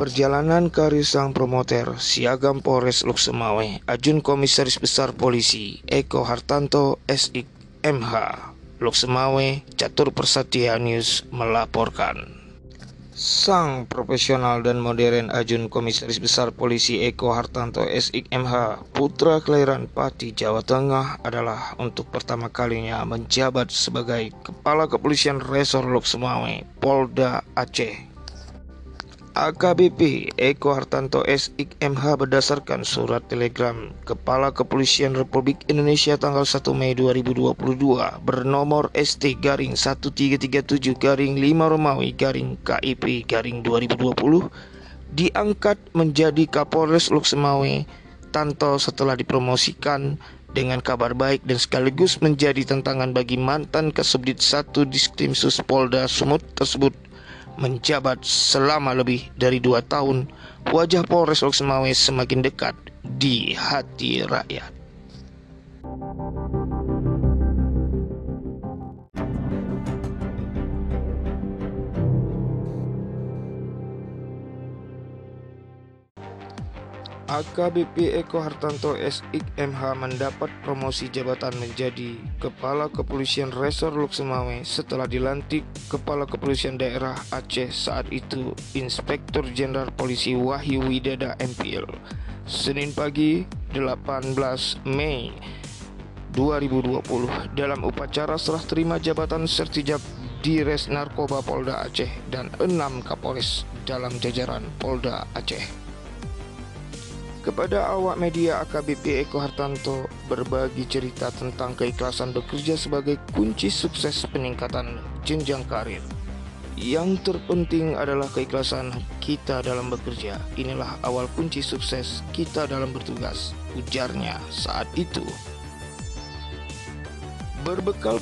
Perjalanan karir sang promoter Siagam Polres Luksemawe Ajun Komisaris Besar Polisi Eko Hartanto SIK MH Luksemawe Catur Persatya News melaporkan. Sang profesional dan modern Ajun Komisaris Besar Polisi Eko Hartanto SIK MH Putra kelahiran Pati Jawa Tengah adalah untuk pertama kalinya menjabat sebagai Kepala Kepolisian Resor Luksemawe Polda Aceh AKBP Eko Hartanto SIK MH berdasarkan surat telegram Kepala Kepolisian Republik Indonesia tanggal 1 Mei 2022 bernomor ST garing 1337 garing 5 Romawi garing KIP garing 2020 diangkat menjadi Kapolres Luksemawe Tanto setelah dipromosikan dengan kabar baik dan sekaligus menjadi tantangan bagi mantan Kasubdit 1 Diskrimsus Polda Sumut tersebut menjabat selama lebih dari dua tahun, wajah Polres Loksemawe semakin dekat di hati rakyat. AKBP Eko Hartanto SIK MH mendapat promosi jabatan menjadi Kepala Kepolisian Resor Luksemawe setelah dilantik Kepala Kepolisian Daerah Aceh saat itu Inspektur Jenderal Polisi Wahyu Widada MPL Senin pagi 18 Mei 2020 dalam upacara serah terima jabatan sertijab di Res Narkoba Polda Aceh dan enam Kapolres dalam jajaran Polda Aceh. Kepada awak media AKBP Eko Hartanto berbagi cerita tentang keikhlasan bekerja sebagai kunci sukses peningkatan jenjang karir. Yang terpenting adalah keikhlasan kita dalam bekerja. Inilah awal kunci sukses kita dalam bertugas, ujarnya saat itu. Berbekal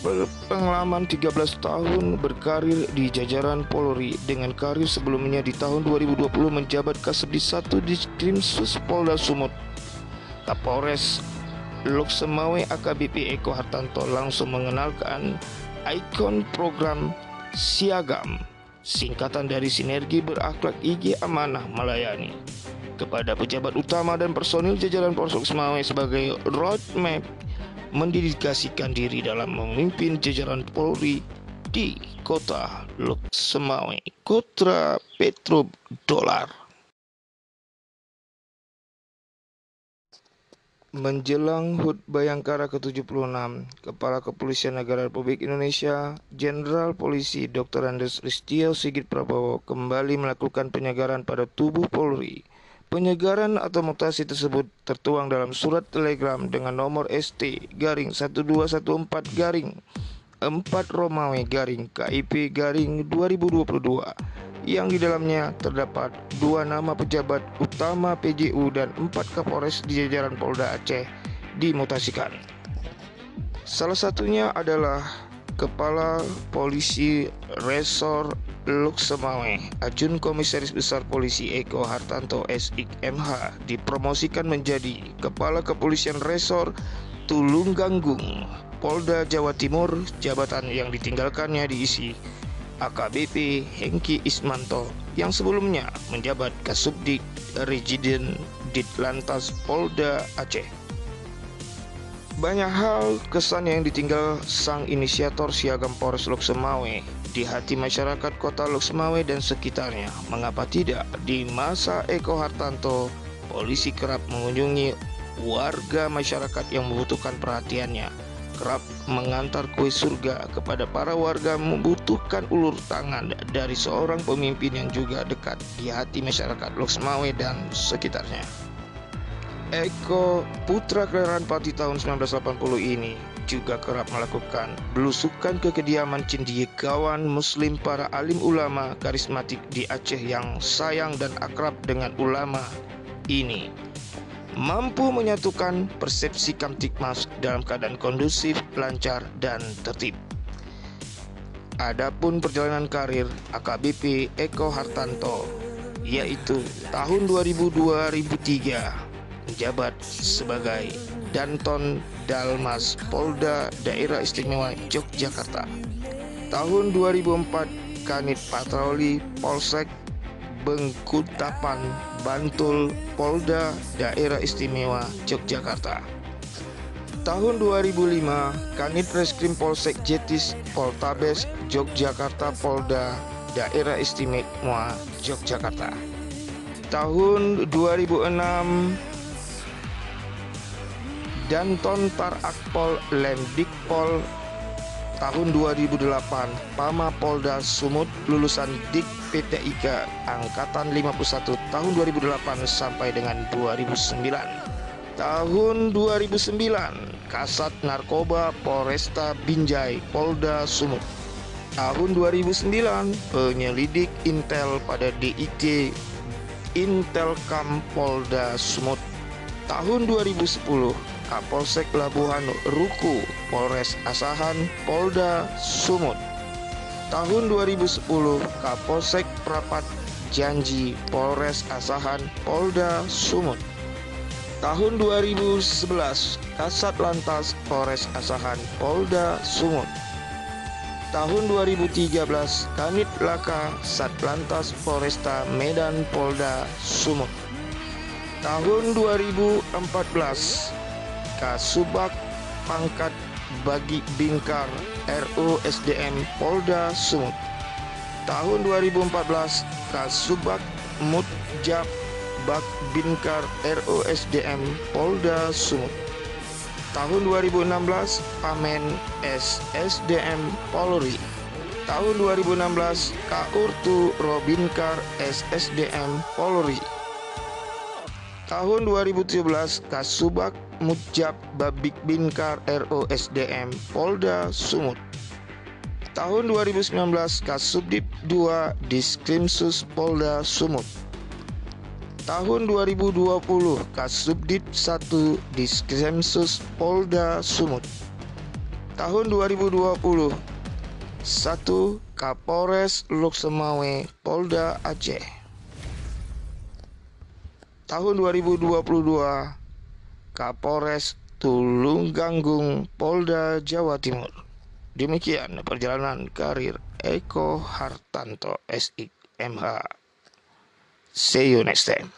pengalaman 13 tahun berkarir di jajaran Polri dengan karir sebelumnya di tahun 2020 menjabat Kasubdit 1 di Krimsus Polda Sumut. Kapolres Loksemawe AKBP Eko Hartanto langsung mengenalkan ikon program Siagam, singkatan dari Sinergi Berakhlak IG Amanah Melayani kepada pejabat utama dan personil jajaran Polres Loksemawe sebagai roadmap mendedikasikan diri dalam memimpin jajaran Polri di kota Loksemawe, Kotra Petro Dolar. Menjelang HUT Bayangkara ke-76, Kepala Kepolisian Negara Republik Indonesia, Jenderal Polisi Dr. Andes Listio Sigit Prabowo kembali melakukan penyegaran pada tubuh Polri Penyegaran atau mutasi tersebut tertuang dalam surat telegram dengan nomor ST garing 1214 garing 4 Romawi garing KIP garing 2022 yang di dalamnya terdapat dua nama pejabat utama PJU dan empat Kapolres di jajaran Polda Aceh dimutasikan. Salah satunya adalah Kepala Polisi Resor Luksemawe, Ajun Komisaris Besar Polisi Eko Hartanto SIK MH dipromosikan menjadi Kepala Kepolisian Resor Tulungganggung, Polda Jawa Timur, jabatan yang ditinggalkannya diisi AKBP Hengki Ismanto yang sebelumnya menjabat Kasubdik Regiden Ditlantas Polda Aceh. Banyak hal kesan yang ditinggal sang inisiator Siagam Polres Luksemawe di hati masyarakat kota Luksemawe dan sekitarnya. Mengapa tidak di masa Eko Hartanto, polisi kerap mengunjungi warga masyarakat yang membutuhkan perhatiannya. Kerap mengantar kue surga kepada para warga membutuhkan ulur tangan dari seorang pemimpin yang juga dekat di hati masyarakat Luksemawe dan sekitarnya. Eko putra kelahiran Pati tahun 1980 ini juga kerap melakukan belusukan ke kediaman cendekiawan muslim para alim ulama karismatik di Aceh yang sayang dan akrab dengan ulama ini mampu menyatukan persepsi Kamtikmas dalam keadaan kondusif, lancar, dan tertib. Adapun perjalanan karir AKBP Eko Hartanto yaitu tahun 2000-2003 menjabat sebagai Danton Dalmas Polda Daerah Istimewa Yogyakarta. Tahun 2004 Kanit Patroli Polsek Bengkutapan, Bantul, Polda Daerah Istimewa Yogyakarta. Tahun 2005, Kanit Reskrim Polsek Jetis, Poltabes, Yogyakarta, Polda Daerah Istimewa Yogyakarta. Tahun 2006, Danton Tar Akpol Lemdikpol tahun 2008 Pama Polda Sumut lulusan Dik PTIK angkatan 51 tahun 2008 sampai dengan 2009 tahun 2009 Kasat Narkoba Polresta Binjai Polda Sumut. Tahun 2009 penyelidik Intel pada DIK Intelkam Polda Sumut. Tahun 2010 Kapolsek Labuhan Ruku, Polres Asahan, Polda Sumut. Tahun 2010, Kapolsek Prapat Janji, Polres Asahan, Polda Sumut. Tahun 2011, Kasat Lantas Polres Asahan, Polda Sumut. Tahun 2013, Kanit Laka Satlantas Polresta Medan Polda Sumut. Tahun 2014, Kasubag pangkat bagi Bingkar RU SDM Polda Sumut. Tahun 2014 Kasubag Mutjab Bak Binkar RU SDM Polda Sumut. Tahun 2016 Pamen SSDM Polri. Tahun 2016 Kaurtu Robinkar SSDM Polri. Tahun 2017 Kasubag Mujab Babik Binkar ROSDM Polda Sumut. Tahun 2019 Kasubdip 2 Diskrimsus Polda Sumut. Tahun 2020 Kasubdit 1 Diskrimsus Polda Sumut. Tahun 2020 1 Kapolres Luksemawe Polda Aceh Tahun 2022 Kapolres Tulungganggung Polda Jawa Timur. Demikian perjalanan karir Eko Hartanto SIMH. See you next time.